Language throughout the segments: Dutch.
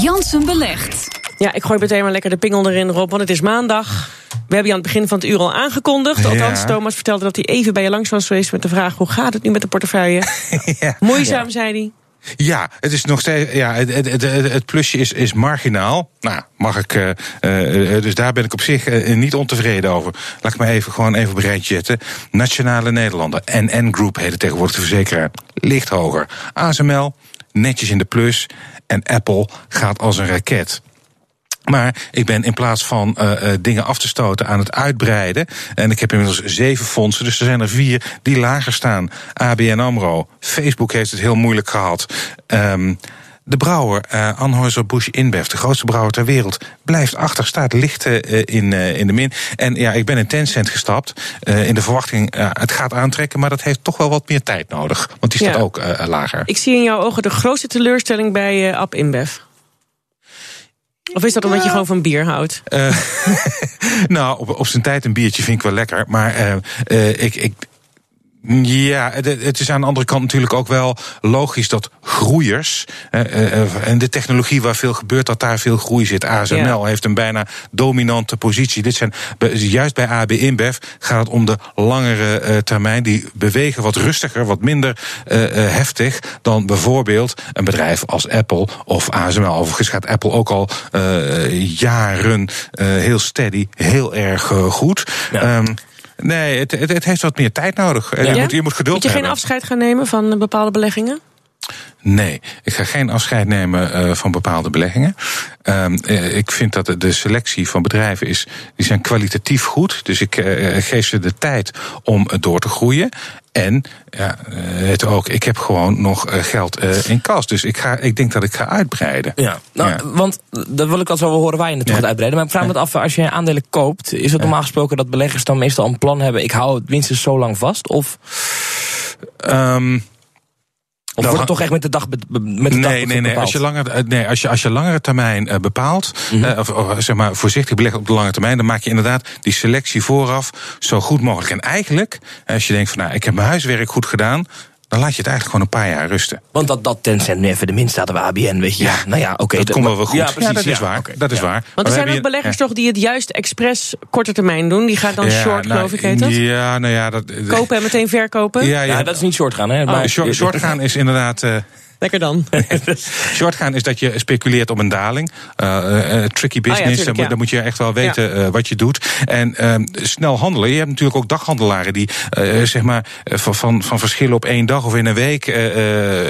Jansen belegt. Ja, ik gooi meteen maar lekker de pingel erin, Rob, want het is maandag. We hebben je aan het begin van het uur al aangekondigd. Althans, Ja. Thomas vertelde dat hij even bij je langs was geweest met de vraag: hoe gaat het nu met de portefeuille? ja. Moeizaam, zei hij. Ja, het is nog steeds. Ja, het, het, het, het plusje is, is marginaal. Nou, mag ik. eh, eh, eh, dus daar ben ik op zich niet ontevreden over. Laat ik me even gewoon even op een rijtje zetten. Nationale Nederlanden. NN Group heet het tegenwoordig de verzekeraar. Ligt hoger. ASML, netjes in de plus. En Apple gaat als een raket. Maar ik ben in plaats van eh, eh, dingen af te stoten aan het uitbreiden. En ik heb inmiddels zeven fondsen, dus er zijn er vier die lager staan. ABN Amro. Facebook heeft het heel moeilijk gehad. Ehm, de brouwer uh, Anheuser-Busch InBev, de grootste brouwer ter wereld, blijft achter, staat licht uh, in, uh, in de min. En ja, ik ben in Tencent gestapt in de verwachting, het gaat aantrekken, maar dat heeft toch wel wat meer tijd nodig, want die staat Ja. ook lager. Ik zie in jouw ogen de grootste teleurstelling bij App InBev. Of is dat omdat je gewoon van bier houdt? Uh, nou, op, op zijn tijd een biertje vind ik wel lekker. Maar uh, uh, ik, ik, ja, het, is aan de andere kant natuurlijk ook wel logisch dat groeiers. Uh, en de technologie waar veel gebeurt, dat daar veel groei zit. ASML ja. heeft een bijna dominante positie. Dit zijn, juist bij AB InBev gaat het om de langere termijn. Die bewegen wat rustiger, wat minder heftig dan bijvoorbeeld een bedrijf als Apple of ASML. Overigens gaat Apple ook al jaren heel steady, heel erg goed. Ja. Um, Nee, het, het, het, heeft wat meer tijd nodig. Ja? Je, moet, je moet geduld Moet je geen hebben. afscheid gaan nemen van bepaalde beleggingen? Nee, ik ga geen afscheid nemen uh, van bepaalde beleggingen. Um, uh, ik vind dat de selectie van bedrijven is, die zijn kwalitatief goed. Dus ik uh, geef ze de tijd om door te groeien. En ja, het ook, ik heb gewoon nog geld in kas. Dus ik, ga, ik denk dat ik ga uitbreiden. Ja, nou, ja. want dat wil ik al zo wel horen waar je naartoe ja. gaat uitbreiden. Maar ik vraag me af, als je aandelen koopt, is het normaal gesproken dat beleggers dan meestal een plan hebben? Ik hou het minstens zo lang vast? Of. Um, of wordt het toch echt met de dag met de nee, dag nee, nee. Als je, langer, nee als, je, als je langere termijn uh, bepaalt, mm Mhm. -hmm. uh, of, of, zeg maar voorzichtig beleggen op de lange termijn, dan maak je inderdaad die selectie vooraf zo goed mogelijk. En eigenlijk, als je denkt van nou, ik heb mijn huiswerk goed gedaan, dan laat je het eigenlijk gewoon een paar jaar rusten. Want dat, dat Tencent nu even de min staat bij ABN, weet je. Ja, nou ja, oké. Okay, dat komt wel wel goed. Ja, precies, ja, dat is ja, waar. Okay, dat is ja. waar. Want er zijn ook beleggers toch die het juist expres korte termijn doen. Die gaat dan short, nou, geloof ik, heet dat? Ja, nou ja. Dat, Kopen en meteen verkopen? Ja, ja. dat is niet short gaan, hè? Oh. Maar short, short gaan is inderdaad... Uh, Lekker dan. Short gaan is dat je speculeert op een daling. Uh, uh, tricky business, oh ja, tuurlijk, dan, ja. dan moet je echt wel weten ja. uh, wat je doet. En uh, snel handelen. Je hebt natuurlijk ook daghandelaren die uh, zeg maar van, van, van verschillen op één dag of in een week uh,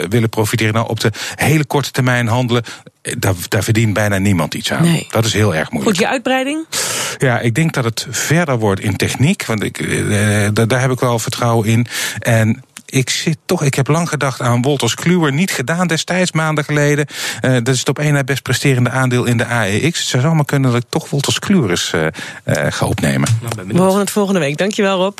willen profiteren. Nou, op de hele korte termijn handelen. Daar, daar verdient bijna niemand iets aan. Nee. Dat is heel erg moeilijk. Goed, je uitbreiding? Ja, ik denk dat het verder wordt in techniek. Want ik, uh, daar heb ik wel vertrouwen in. En ik zit toch, ik heb lang gedacht aan Wolters Kluwer. Niet gedaan destijds, maanden geleden. Uh, dat is het op één na best presterende aandeel in de AEX. Het zou zomaar kunnen dat ik toch Wolters Kluwer eens uh, uh, ga opnemen. We horen het volgende week. Dankjewel Rob.